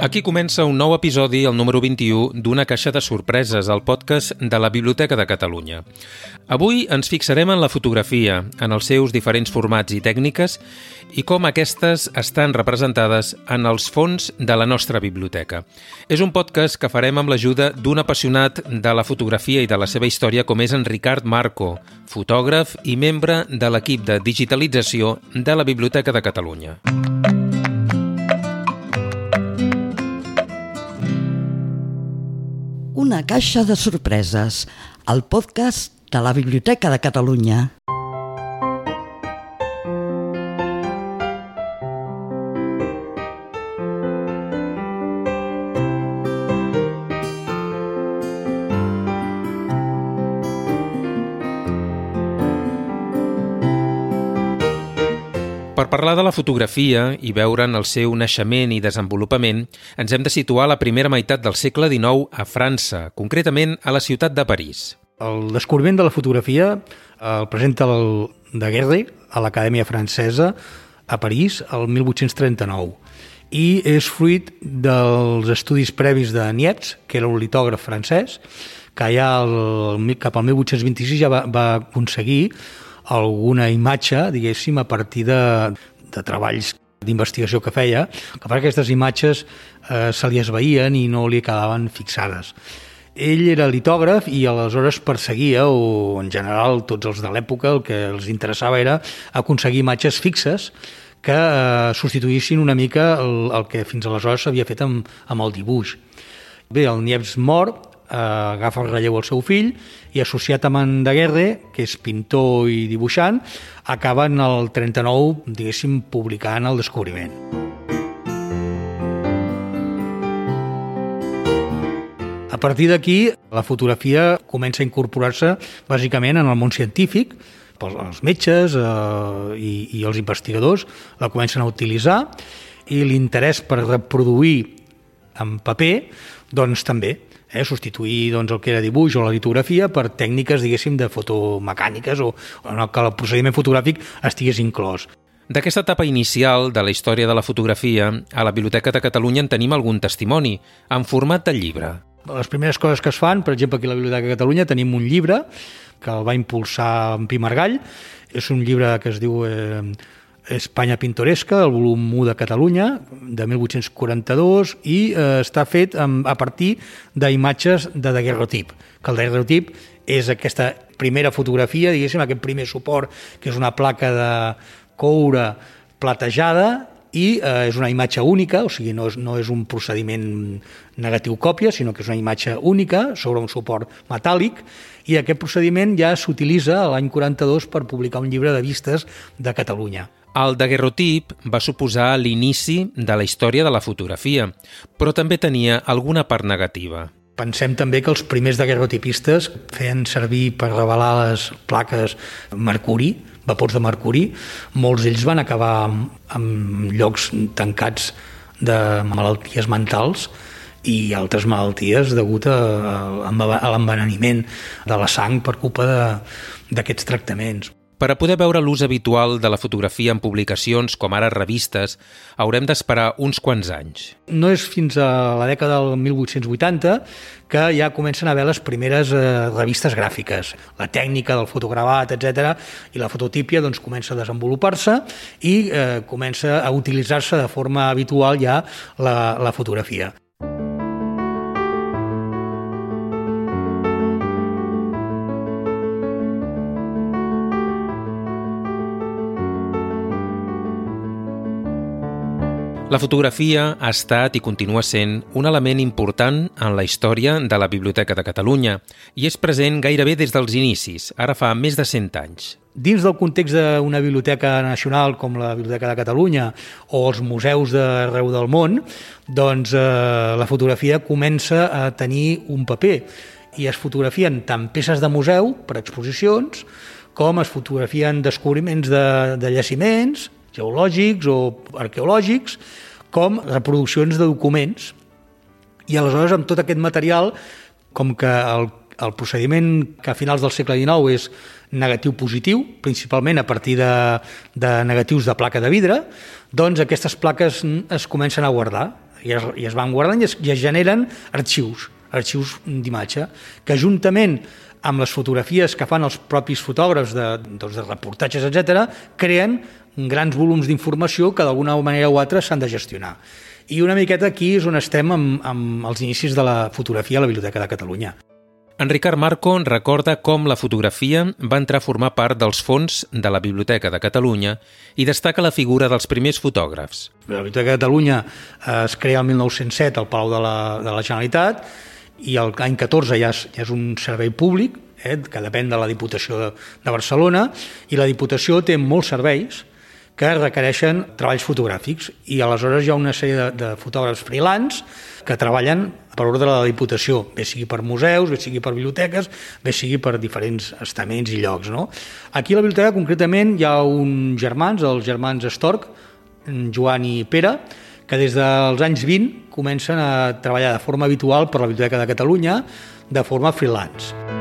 Aquí comença un nou episodi, el número 21, d'Una caixa de sorpreses, el podcast de la Biblioteca de Catalunya. Avui ens fixarem en la fotografia, en els seus diferents formats i tècniques i com aquestes estan representades en els fons de la nostra biblioteca. És un podcast que farem amb l'ajuda d'un apassionat de la fotografia i de la seva història com és en Ricard Marco, fotògraf i membre de l'equip de digitalització de la Biblioteca de Catalunya. Una caixa de sorpreses, el podcast de la Biblioteca de Catalunya. Parlar de la fotografia i veure'n el seu naixement i desenvolupament, ens hem de situar a la primera meitat del segle XIX a França, concretament a la ciutat de París. El descobriment de la fotografia el presenta el Daguerre a l'Acadèmia Francesa a París el 1839 i és fruit dels estudis previs de Nietz, que era un litògraf francès, que ja el, cap al 1826 ja va, va aconseguir alguna imatge, diguéssim, a partir de, de treballs d'investigació que feia, que per aquestes imatges eh, se li esveïen i no li quedaven fixades. Ell era litògraf i aleshores perseguia, o en general tots els de l'època, el que els interessava era aconseguir imatges fixes que eh, substituïssin una mica el, el que fins aleshores s'havia fet amb, amb el dibuix. Bé, el Niepce mor, eh, agafa el relleu al seu fill i associat amb en Daguerre, que és pintor i dibuixant, acaben el 39, diguéssim, publicant el descobriment. A partir d'aquí, la fotografia comença a incorporar-se bàsicament en el món científic, els metges eh, i, i els investigadors la comencen a utilitzar i l'interès per reproduir en paper doncs també eh, substituir doncs, el que era dibuix o la litografia per tècniques, diguéssim, de fotomecàniques o, o no, que el procediment fotogràfic estigués inclòs. D'aquesta etapa inicial de la història de la fotografia, a la Biblioteca de Catalunya en tenim algun testimoni, en format de llibre. Les primeres coses que es fan, per exemple, aquí a la Biblioteca de Catalunya tenim un llibre que el va impulsar en Pi Margall, és un llibre que es diu eh, Espanya pintoresca, el volum 1 de Catalunya, de 1842, i eh, està fet amb, a partir d'imatges de daguerrotip, que el daguerrotip és aquesta primera fotografia, diguéssim, aquest primer suport, que és una placa de coure platejada, i eh, és una imatge única, o sigui, no és, no és un procediment negatiu còpia, sinó que és una imatge única sobre un suport metàl·lic, i aquest procediment ja s'utilitza l'any 42 per publicar un llibre de vistes de Catalunya. El daguerrotip va suposar l'inici de la història de la fotografia, però també tenia alguna part negativa. Pensem també que els primers daguerrotipistes feien servir per revelar les plaques mercuri, vapors de mercuri, molts d'ells van acabar en llocs tancats de malalties mentals i altres malalties degut a, a l'enveneniment de la sang per culpa d'aquests tractaments. Per a poder veure l'ús habitual de la fotografia en publicacions, com ara revistes, haurem d'esperar uns quants anys. No és fins a la dècada del 1880 que ja comencen a haver les primeres eh, revistes gràfiques. La tècnica del fotogravat, etc i la fototípia doncs, comença a desenvolupar-se i eh, comença a utilitzar-se de forma habitual ja la, la fotografia. La fotografia ha estat i continua sent un element important en la història de la Biblioteca de Catalunya i és present gairebé des dels inicis, ara fa més de 100 anys. Dins del context d'una biblioteca nacional com la Biblioteca de Catalunya o els museus d'arreu del món, doncs eh, la fotografia comença a tenir un paper i es fotografien tant peces de museu per exposicions com es fotografien descobriments de, de llaciments, geològics o arqueològics, com reproduccions de documents. I aleshores, amb tot aquest material, com que el, el procediment que a finals del segle XIX és negatiu positiu, principalment a partir de, de negatius de placa de vidre, doncs aquestes plaques es comencen a guardar i es, i es van guardant i es, i es generen arxius, arxius d'imatge, que juntament amb les fotografies que fan els propis fotògrafs de, doncs, de reportatges, etc, creen grans volums d'informació que d'alguna manera o altra s'han de gestionar. I una miqueta aquí és on estem amb, amb els inicis de la fotografia a la Biblioteca de Catalunya. En Ricard Marco recorda com la fotografia va entrar a formar part dels fons de la Biblioteca de Catalunya i destaca la figura dels primers fotògrafs. La Biblioteca de Catalunya eh, es crea el 1907 al Palau de la, de la Generalitat i l'any 14 ja és, ja és un servei públic eh, que depèn de la Diputació de, de Barcelona i la Diputació té molts serveis que requereixen treballs fotogràfics i aleshores hi ha una sèrie de, de fotògrafs freelance que treballen per ordre de la Diputació, bé sigui per museus, bé sigui per biblioteques, bé sigui per diferents estaments i llocs. No? Aquí a la biblioteca concretament hi ha uns germans, els germans Estorc, Joan i Pere, que des dels anys 20 comencen a treballar de forma habitual per la Biblioteca de Catalunya de forma freelance.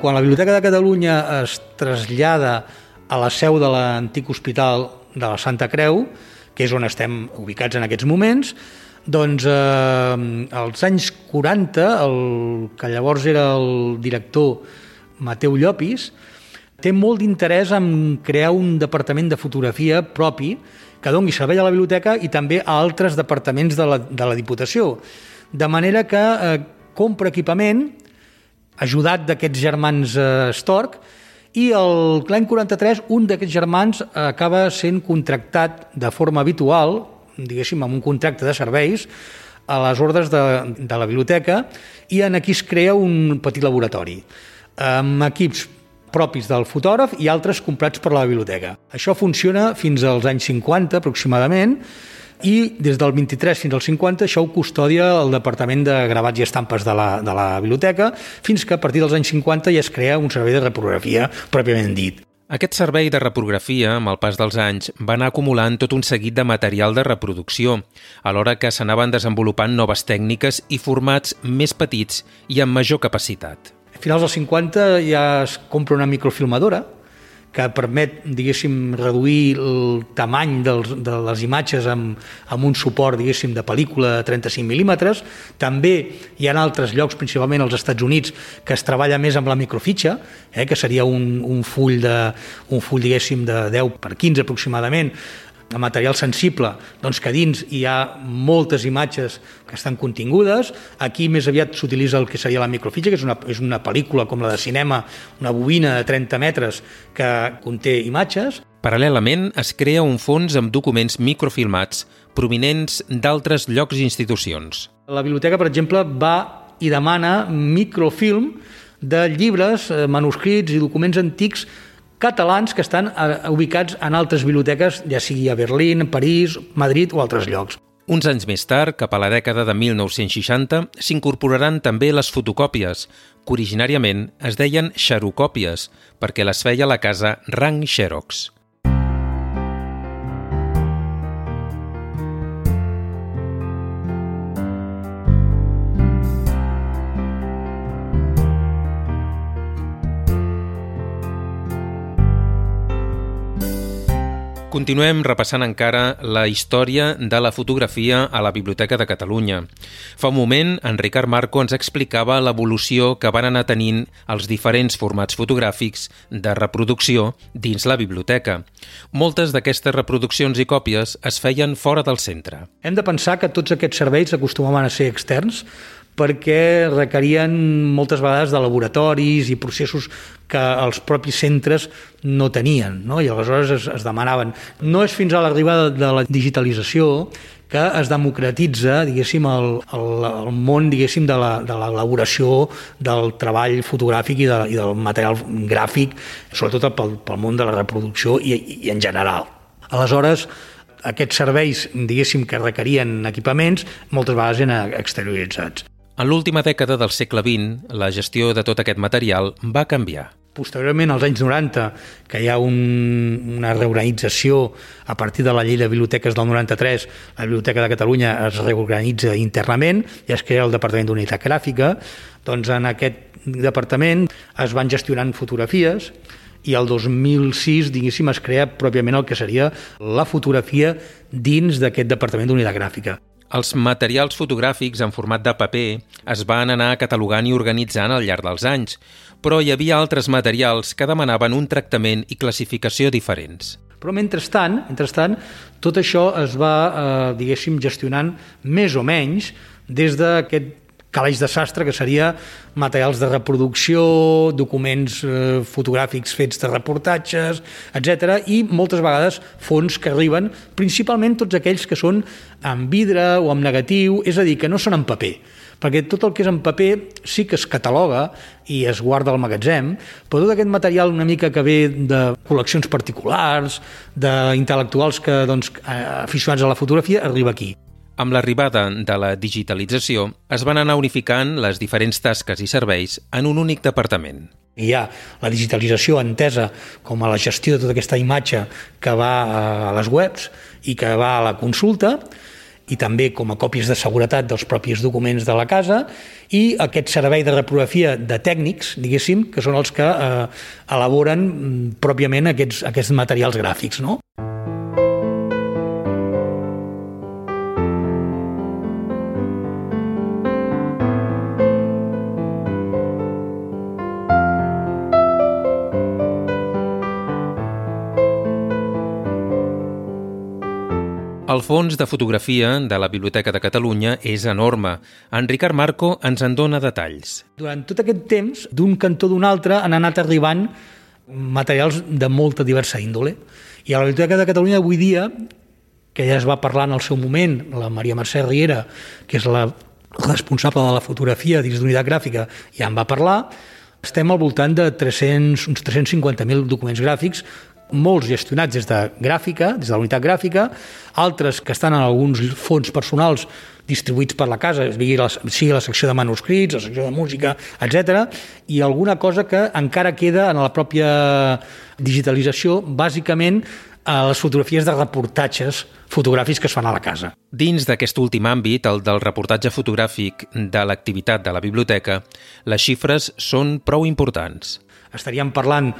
Quan la Biblioteca de Catalunya es trasllada a la seu de l'antic hospital de la Santa Creu, que és on estem ubicats en aquests moments, doncs eh, als anys 40, el que llavors era el director Mateu Llopis, té molt d'interès en crear un departament de fotografia propi que doni servei a la biblioteca i també a altres departaments de la, de la Diputació. De manera que eh, compra equipament, ajudat d'aquests germans eh, Stork, i l'any 43 un d'aquests germans acaba sent contractat de forma habitual, diguéssim, amb un contracte de serveis, a les ordres de, de la biblioteca i en aquí es crea un petit laboratori amb equips propis del fotògraf i altres comprats per la biblioteca. Això funciona fins als anys 50 aproximadament i des del 23 fins al 50 això ho custodia el Departament de Gravats i Estampes de la, de la biblioteca fins que a partir dels anys 50 ja es crea un servei de reprografia pròpiament dit. Aquest servei de reprografia, amb el pas dels anys, va anar acumulant tot un seguit de material de reproducció, alhora que s'anaven desenvolupant noves tècniques i formats més petits i amb major capacitat. A finals dels 50 ja es compra una microfilmadora que permet, diguéssim, reduir el tamany dels, de les imatges amb, amb un suport, diguéssim, de pel·lícula de 35 mil·límetres. També hi ha altres llocs, principalment als Estats Units, que es treballa més amb la microfitxa, eh, que seria un, un full, de, un full diguéssim, de 10 per 15 aproximadament, de material sensible, doncs que dins hi ha moltes imatges que estan contingudes. Aquí més aviat s'utilitza el que seria la microfitxa, que és una, és una pel·lícula com la de cinema, una bobina de 30 metres que conté imatges. Paral·lelament, es crea un fons amb documents microfilmats provinents d'altres llocs i institucions. La biblioteca, per exemple, va i demana microfilm de llibres, eh, manuscrits i documents antics catalans que estan eh, ubicats en altres biblioteques, ja sigui a Berlín, París, Madrid o altres llocs. Uns anys més tard, cap a la dècada de 1960, s'incorporaran també les fotocòpies, que originàriament es deien xerocòpies, perquè les feia la casa Rang Xerox. Continuem repassant encara la història de la fotografia a la Biblioteca de Catalunya. Fa un moment, en Ricard Marco ens explicava l'evolució que van anar tenint els diferents formats fotogràfics de reproducció dins la biblioteca. Moltes d'aquestes reproduccions i còpies es feien fora del centre. Hem de pensar que tots aquests serveis acostumaven a ser externs, perquè requerien moltes vegades de laboratoris i processos que els propis centres no tenien, no? i aleshores es, es demanaven. No és fins a l'arribada de la digitalització que es democratitza, diguéssim, el, el, el món, diguéssim, de l'elaboració de del treball fotogràfic i, de, i del material gràfic, sobretot pel, pel món de la reproducció i, i en general. Aleshores, aquests serveis, diguéssim, que requerien equipaments, moltes vegades eren exterioritzats. En l'última dècada del segle XX, la gestió de tot aquest material va canviar. Posteriorment, als anys 90, que hi ha un, una reorganització a partir de la llei de biblioteques del 93, la Biblioteca de Catalunya es reorganitza internament i es crea el Departament d'Unitat Gràfica, doncs en aquest departament es van gestionant fotografies i el 2006, diguéssim, es crea pròpiament el que seria la fotografia dins d'aquest departament d'unitat gràfica. Els materials fotogràfics en format de paper es van anar catalogant i organitzant al llarg dels anys, però hi havia altres materials que demanaven un tractament i classificació diferents. Però mentrestant, mentrestant tot això es va, eh, diguéssim, gestionant més o menys des d'aquest calaix de sastre, que seria materials de reproducció, documents eh, fotogràfics fets de reportatges, etc i moltes vegades fons que arriben, principalment tots aquells que són en vidre o en negatiu, és a dir, que no són en paper perquè tot el que és en paper sí que es cataloga i es guarda al magatzem, però tot aquest material una mica que ve de col·leccions particulars, d'intel·lectuals que doncs, eh, aficionats a la fotografia, arriba aquí. Amb l'arribada de la digitalització, es van anar unificant les diferents tasques i serveis en un únic departament. Hi ha la digitalització entesa com a la gestió de tota aquesta imatge que va a les webs i que va a la consulta, i també com a còpies de seguretat dels propis documents de la casa i aquest servei de reprografia de tècnics, diguéssim, que són els que eh, elaboren mm, pròpiament aquests, aquests materials gràfics. No? El fons de fotografia de la Biblioteca de Catalunya és enorme. En Ricard Marco ens en dona detalls. Durant tot aquest temps, d'un cantó d'un altre, han anat arribant materials de molta diversa índole. I a la Biblioteca de Catalunya avui dia, que ja es va parlar en el seu moment, la Maria Mercè Riera, que és la responsable de la fotografia dins d'unitat gràfica, ja en va parlar, estem al voltant de 300, uns 350.000 documents gràfics molts gestionats des de gràfica, des de la unitat gràfica, altres que estan en alguns fons personals distribuïts per la casa, sigui la, sigui la secció de manuscrits, la secció de música, etc. i alguna cosa que encara queda en la pròpia digitalització, bàsicament a les fotografies de reportatges fotogràfics que es fan a la casa. Dins d'aquest últim àmbit, el del reportatge fotogràfic de l'activitat de la biblioteca, les xifres són prou importants. Estaríem parlant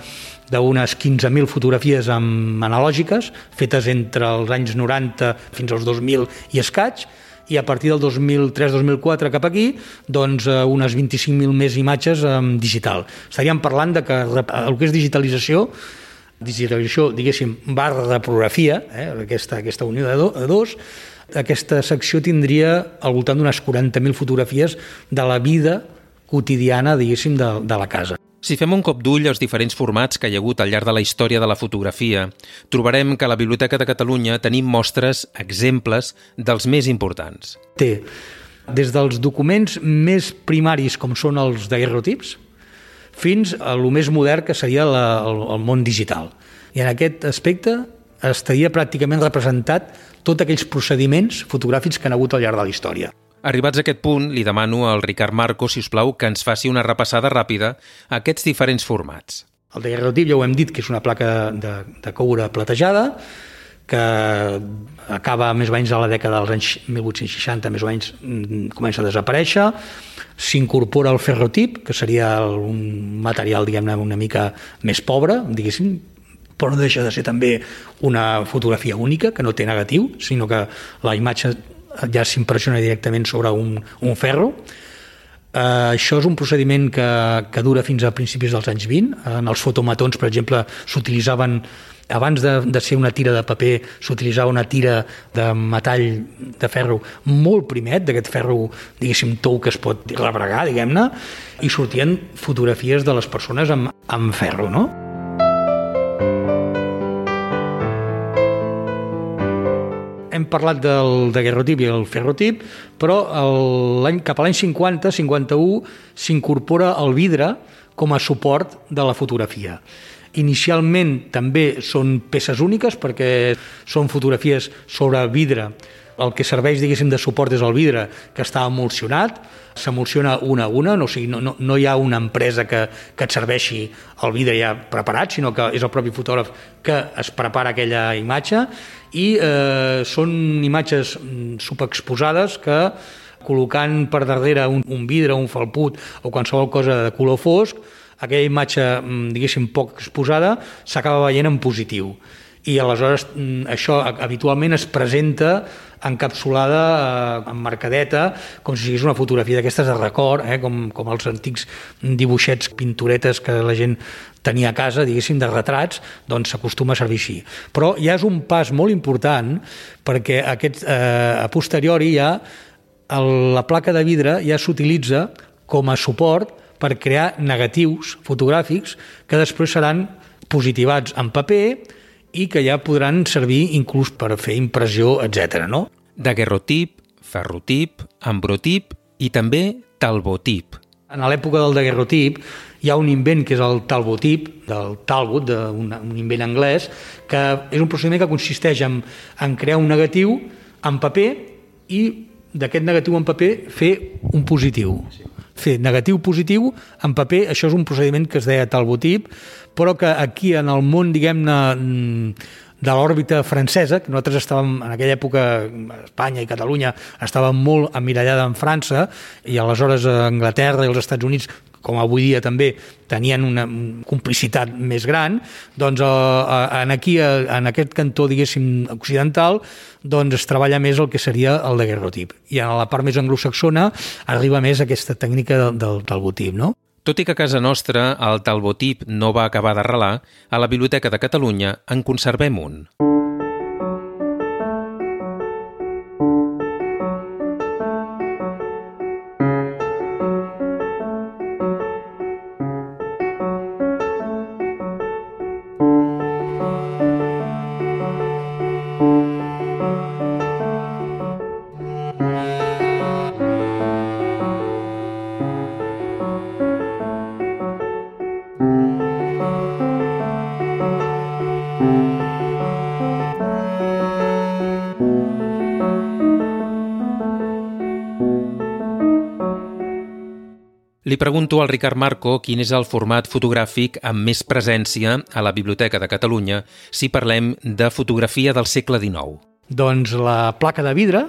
d'unes 15.000 fotografies amb analògiques, fetes entre els anys 90 fins als 2000 i escaig, i a partir del 2003-2004 cap aquí, doncs eh, unes 25.000 més imatges en digital. Estaríem parlant de que el que és digitalització digitalització, diguéssim, barra reprografia, eh, aquesta, aquesta unió de, do, de dos, aquesta secció tindria al voltant d'unes 40.000 fotografies de la vida quotidiana, diguéssim, de, de la casa. Si fem un cop d'ull als diferents formats que hi ha hagut al llarg de la història de la fotografia, trobarem que a la Biblioteca de Catalunya tenim mostres, exemples, dels més importants. Té des dels documents més primaris, com són els daguerrotips, fins a lo més modern que seria la, el, el món digital. I en aquest aspecte estaria pràcticament representat tots aquells procediments fotogràfics que han hagut al llarg de la història. Arribats a aquest punt, li demano al Ricard Marco, si us plau, que ens faci una repassada ràpida a aquests diferents formats. El daguerrotip ja ho hem dit que és una placa de, de coure platejada que acaba més o menys a la dècada dels anys 1860, més o menys mm, comença a desaparèixer, s'incorpora el ferrotip, que seria un material, diguem-ne, una mica més pobre, diguéssim, però no deixa de ser també una fotografia única, que no té negatiu, sinó que la imatge ja s'impressiona directament sobre un, un ferro. Uh, això és un procediment que, que dura fins a principis dels anys 20. En els fotomatons, per exemple, s'utilitzaven abans de, de ser una tira de paper s'utilitzava una tira de metall de ferro molt primet, d'aquest ferro, diguéssim, tou que es pot rebregar, diguem-ne, i sortien fotografies de les persones amb, amb ferro, no? Hem parlat del daguerrotip i el ferrotip, però el, cap a l'any 50, 51, s'incorpora el vidre com a suport de la fotografia. Inicialment també són peces úniques perquè són fotografies sobre vidre el que serveix, diguéssim, de suport és el vidre, que està emulsionat, s'emulsiona una a una, no, o sigui, no, no, no hi ha una empresa que, que et serveixi el vidre ja preparat, sinó que és el propi fotògraf que es prepara aquella imatge i eh, són imatges mm, subexposades que col·locant per darrere un, un vidre, un falput o qualsevol cosa de color fosc, aquella imatge, mm, diguéssim, poc exposada, s'acaba veient en positiu. I aleshores mm, això habitualment es presenta encapsulada, eh, emmarcadeta, com si sigués una fotografia d'aquestes de record, eh, com, com els antics dibuixets, pinturetes que la gent tenia a casa, diguéssim, de retrats, doncs s'acostuma a servir així. Però ja és un pas molt important perquè aquest, eh, a posteriori ja el, la placa de vidre ja s'utilitza com a suport per crear negatius fotogràfics que després seran positivats en paper i que ja podran servir inclús per fer impressió, etc. no? Daguerrotip, ferrotip, ambrotip i també talbotip. En l'època del daguerrotip hi ha un invent que és el talbotip, del Talbot, de un, un invent anglès, que és un procediment que consisteix en, en crear un negatiu en paper i d'aquest negatiu en paper fer un positiu. Fer negatiu positiu en paper, això és un procediment que es deia talbotip, però que aquí en el món, diguem-ne, de l'òrbita francesa, que nosaltres estàvem en aquella època, Espanya i Catalunya, estàvem molt emmirallada en França, i aleshores Anglaterra i els Estats Units com avui dia també tenien una complicitat més gran, doncs eh, en aquí, en aquest cantó, diguéssim, occidental, doncs es treballa més el que seria el de guerrotip. I a la part més anglosaxona arriba més aquesta tècnica del, del, del botip, no? Tot i que a casa nostra el talbotip no va acabar d'arrelar, a la Biblioteca de Catalunya en conservem un. Li pregunto al Ricard Marco quin és el format fotogràfic amb més presència a la Biblioteca de Catalunya si parlem de fotografia del segle XIX. Doncs la placa de vidre,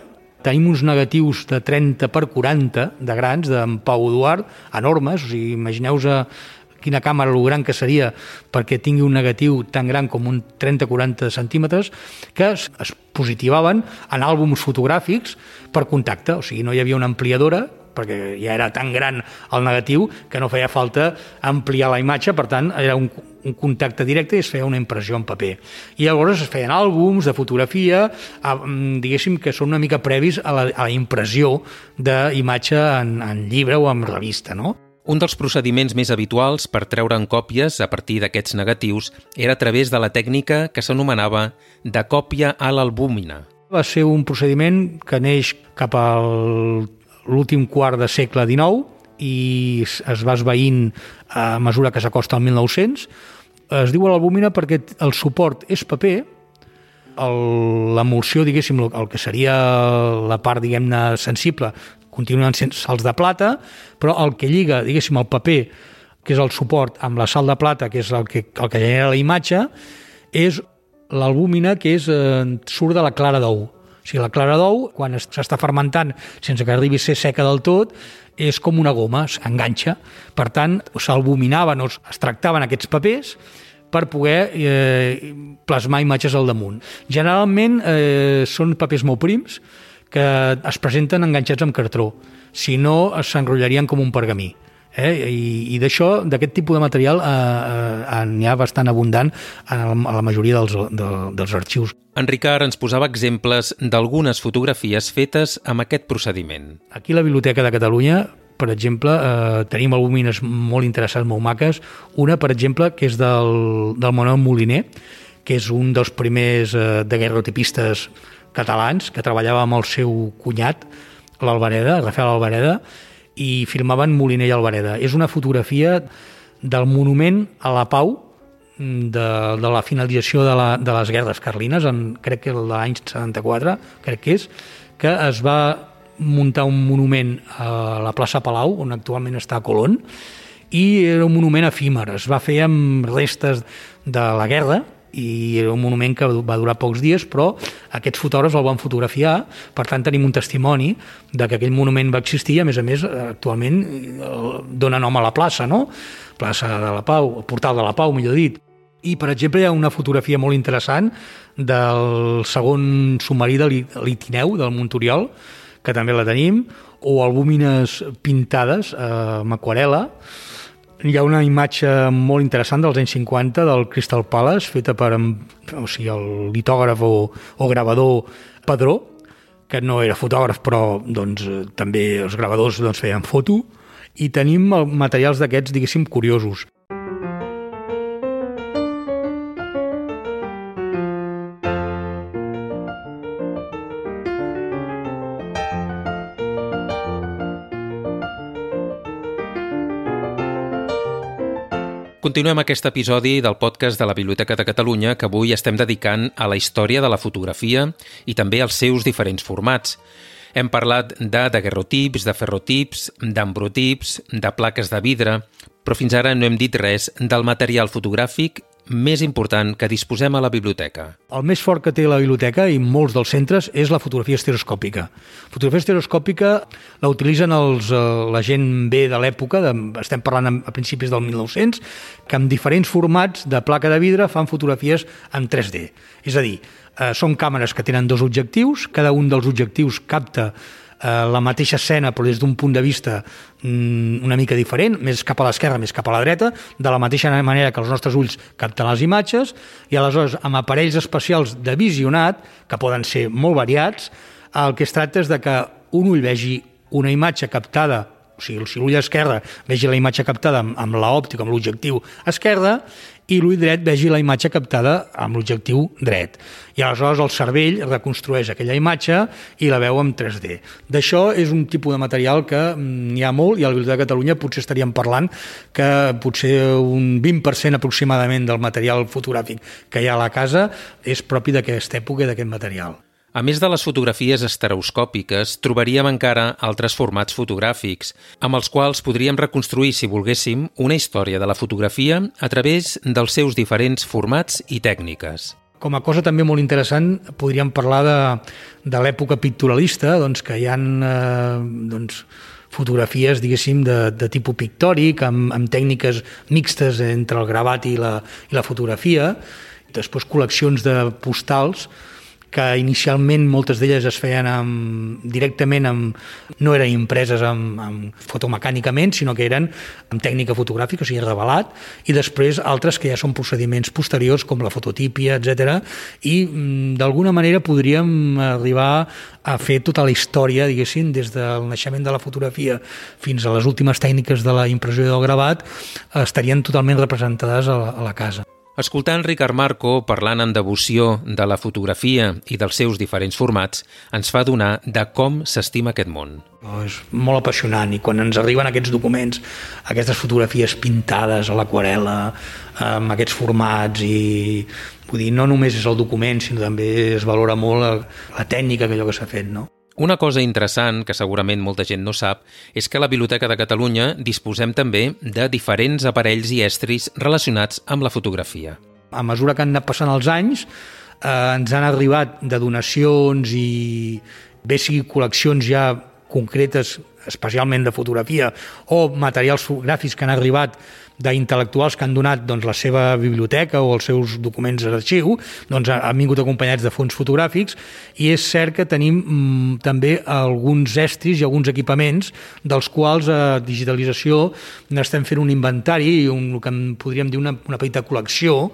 tenim uns negatius de 30 per 40 de grans d'en Pau Eduard, enormes, o sigui, imagineu-vos quina càmera lo gran que seria perquè tingui un negatiu tan gran com un 30-40 centímetres, que es, es positivaven en àlbums fotogràfics per contacte, o sigui, no hi havia una ampliadora, perquè ja era tan gran el negatiu que no feia falta ampliar la imatge, per tant, era un, un contacte directe i es feia una impressió en paper. I llavors es feien àlbums de fotografia, a, mm, diguéssim que són una mica previs a la, a la impressió d'imatge en, en llibre o en revista, no? Un dels procediments més habituals per treure'n còpies a partir d'aquests negatius era a través de la tècnica que s'anomenava de còpia a l'albúmina. Va ser un procediment que neix cap al l'últim quart de segle XIX i es va esveint a mesura que s'acosta al 1900. Es diu l'albúmina perquè el suport és paper, l'emulsió, diguéssim, el que seria la part, diguem-ne, sensible, continuen sent sals de plata, però el que lliga, diguéssim, el paper, que és el suport, amb la sal de plata, que és el que, el que genera la imatge, és l'albúmina que és, eh, surt de la clara d'ou. Sigui, la clara d'ou, quan s'està fermentant sense que arribi a ser seca del tot, és com una goma, s'enganxa. Per tant, s'albuminaven o es tractaven aquests papers per poder eh, plasmar imatges al damunt. Generalment eh, són papers molt prims que es presenten enganxats amb cartró, si no s'enrotllarien com un pergamí. Eh? I, i d'això, d'aquest tipus de material, eh, eh, n'hi ha bastant abundant a la, a la majoria dels, de, dels arxius. En Ricard ens posava exemples d'algunes fotografies fetes amb aquest procediment. Aquí a la Biblioteca de Catalunya per exemple, eh, tenim albumines molt interessants, molt maques. Una, per exemple, que és del, del Manuel Moliner, que és un dels primers eh, daguerrotipistes catalans, que treballava amb el seu cunyat, l'Alvareda, Rafael Alvareda, i filmaven Moliner i Alvareda. És una fotografia del monument a la pau de, de la finalització de, la, de les guerres carlines, en, crec que l'any 74, crec que és, que es va muntar un monument a la plaça Palau, on actualment està Colón, i era un monument efímer, es va fer amb restes de la guerra, i era un monument que va durar pocs dies, però aquests fotògrafs el van fotografiar, per tant tenim un testimoni de que aquell monument va existir, a més a més actualment dona nom a la plaça, no? plaça de la Pau, el portal de la Pau, millor dit. I, per exemple, hi ha una fotografia molt interessant del segon submarí de l'Itineu, del Montoriol, que també la tenim, o albúmines pintades eh, amb aquarela, hi ha una imatge molt interessant dels anys 50 del Crystal Palace, feta per o sigui, el litògraf o, o gravador Padró, que no era fotògraf, però doncs, també els gravadors doncs, feien foto, i tenim materials d'aquests, diguéssim, curiosos. Continuem aquest episodi del podcast de la Biblioteca de Catalunya que avui estem dedicant a la història de la fotografia i també als seus diferents formats. Hem parlat de daguerrotips, de ferrotips, d'ambrotips, de plaques de vidre, però fins ara no hem dit res del material fotogràfic més important que disposem a la biblioteca? El més fort que té la biblioteca i molts dels centres és la fotografia estereoscòpica. Fotografia estereoscòpica la utilitzen els, eh, la gent bé de l'època, estem parlant a principis del 1900, que amb diferents formats de placa de vidre fan fotografies en 3D. És a dir, eh, són càmeres que tenen dos objectius, cada un dels objectius capta la mateixa escena però des d'un punt de vista mm, una mica diferent, més cap a l'esquerra, més cap a la dreta, de la mateixa manera que els nostres ulls capten les imatges, i aleshores amb aparells especials de visionat, que poden ser molt variats, el que es tracta és de que un ull vegi una imatge captada o sigui, si l'ull esquerre vegi la imatge captada amb, amb l'òptica, amb l'objectiu esquerre, i l'ull dret vegi la imatge captada amb l'objectiu dret. I aleshores el cervell reconstrueix aquella imatge i la veu en 3D. D'això és un tipus de material que mm, n'hi ha molt i a la Biblioteca de Catalunya potser estaríem parlant que potser un 20% aproximadament del material fotogràfic que hi ha a la casa és propi d'aquesta època i d'aquest material. A més de les fotografies estereoscòpiques, trobaríem encara altres formats fotogràfics, amb els quals podríem reconstruir, si volguéssim, una història de la fotografia a través dels seus diferents formats i tècniques. Com a cosa també molt interessant, podríem parlar de, de l'època pictorialista, doncs, que hi ha eh, doncs, fotografies, diguéssim, de, de tipus pictòric, amb, amb tècniques mixtes entre el gravat i la, i la fotografia, després col·leccions de postals, que inicialment moltes d'elles es feien amb, directament amb, no eren impreses amb, amb fotomecànicament, sinó que eren amb tècnica fotogràfica, o sigui, revelat, i després altres que ja són procediments posteriors, com la fototípia, etc. I mm, d'alguna manera podríem arribar a fer tota la història, diguéssim, des del naixement de la fotografia fins a les últimes tècniques de la impressió del gravat, estarien totalment representades a la, a la casa. Escoltant Ricard Marco parlant amb devoció de la fotografia i dels seus diferents formats, ens fa donar de com s'estima aquest món. Oh, és molt apassionant i quan ens arriben aquests documents, aquestes fotografies pintades a l'aquarela, amb aquests formats i vull dir, no només és el document, sinó també es valora molt la, tècnica que allò que s'ha fet, no? Una cosa interessant, que segurament molta gent no sap, és que a la Biblioteca de Catalunya disposem també de diferents aparells i estris relacionats amb la fotografia. A mesura que han anat passant els anys, eh, ens han arribat de donacions i bé sigui col·leccions ja concretes, especialment de fotografia, o materials fotogràfics que han arribat d'intel·lectuals que han donat doncs, la seva biblioteca o els seus documents d'arxiu, doncs han vingut acompanyats de fons fotogràfics i és cert que tenim mm, també alguns estris i alguns equipaments dels quals a digitalització n'estem fent un inventari i un, el que en podríem dir una, una petita col·lecció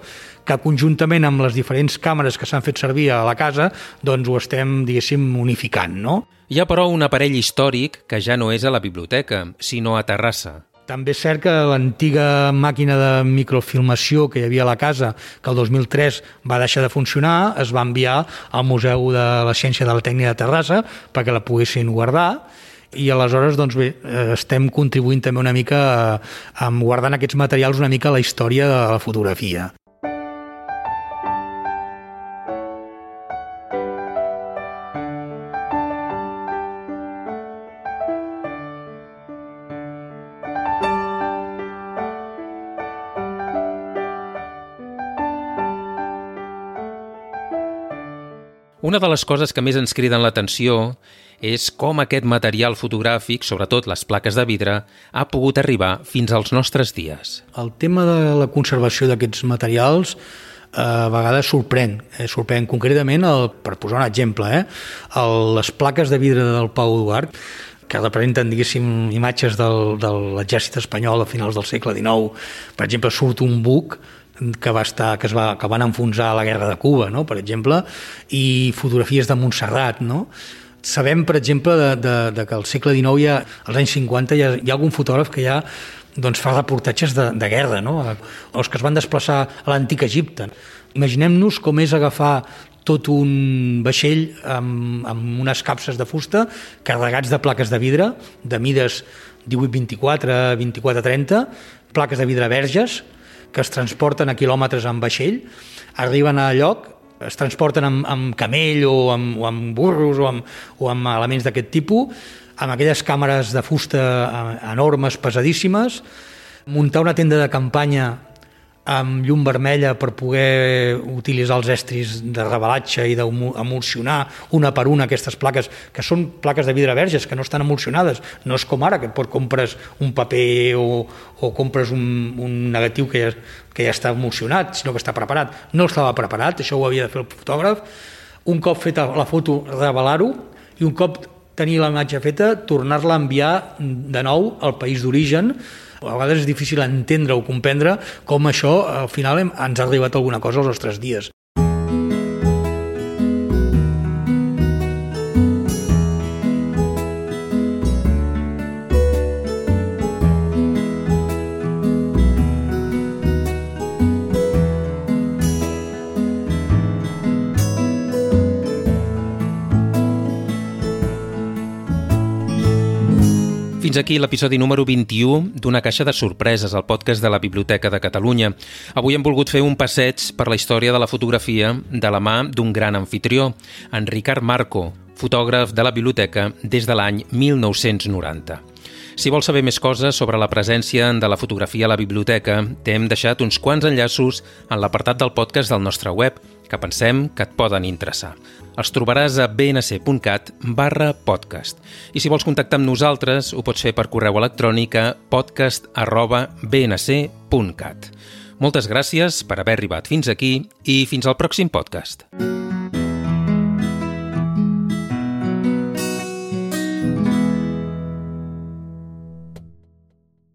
que conjuntament amb les diferents càmeres que s'han fet servir a la casa doncs ho estem, diguéssim, unificant, no? Hi ha, però, un aparell històric que ja no és a la biblioteca, sinó a Terrassa. També és cert que l'antiga màquina de microfilmació que hi havia a la casa, que el 2003 va deixar de funcionar, es va enviar al Museu de la Ciència de la Tècnica de Terrassa perquè la poguessin guardar i aleshores doncs bé, eh, estem contribuint també una mica amb guardant aquests materials una mica a la història de la fotografia. Una de les coses que més ens criden l'atenció és com aquest material fotogràfic, sobretot les plaques de vidre, ha pogut arribar fins als nostres dies. El tema de la conservació d'aquests materials eh, a vegades sorprèn, eh, sorprèn concretament, el, per posar un exemple, eh, el, les plaques de vidre del Pau Eduard, que representen, diguéssim, imatges del, de l'exèrcit espanyol a finals del segle XIX. Per exemple, surt un buc que, va estar, que, es va, que van enfonsar a la guerra de Cuba, no? per exemple, i fotografies de Montserrat, no? Sabem, per exemple, de, de, de que al segle XIX, ja, als anys 50, hi ha, hi ha algun fotògraf que ja doncs, fa reportatges de, de guerra, no? els que es van desplaçar a l'antic Egipte. Imaginem-nos com és agafar tot un vaixell amb, amb unes capses de fusta carregats de plaques de vidre de mides 18-24, 24-30, plaques de vidre verges que es transporten a quilòmetres en vaixell, arriben a lloc, es transporten amb, amb camell o amb, o amb burros o amb, o amb elements d'aquest tipus, amb aquelles càmeres de fusta eh, enormes, pesadíssimes, muntar una tenda de campanya amb llum vermella per poder utilitzar els estris de revelatge i d'emulsionar una per una aquestes plaques, que són plaques de vidre verges, que no estan emulsionades. No és com ara, que pot compres un paper o, o compres un, un negatiu que ja, que ja està emulsionat, sinó que està preparat. No estava preparat, això ho havia de fer el fotògraf. Un cop feta la foto, revelar-ho, i un cop tenir la imatge feta, tornar-la a enviar de nou al país d'origen, a vegades és difícil entendre o comprendre com això al final ens ha arribat alguna cosa als nostres dies. Fins aquí l'episodi número 21 d'Una caixa de sorpreses, al podcast de la Biblioteca de Catalunya. Avui hem volgut fer un passeig per la història de la fotografia de la mà d'un gran anfitrió, en Ricard Marco, fotògraf de la biblioteca des de l'any 1990. Si vols saber més coses sobre la presència de la fotografia a la biblioteca, t'hem deixat uns quants enllaços en l'apartat del podcast del nostre web, que pensem que et poden interessar. Els trobaràs a bnc.cat barra podcast. I si vols contactar amb nosaltres, ho pots fer per correu electrònic a podcast arroba bnc.cat. Moltes gràcies per haver arribat fins aquí i fins al pròxim podcast.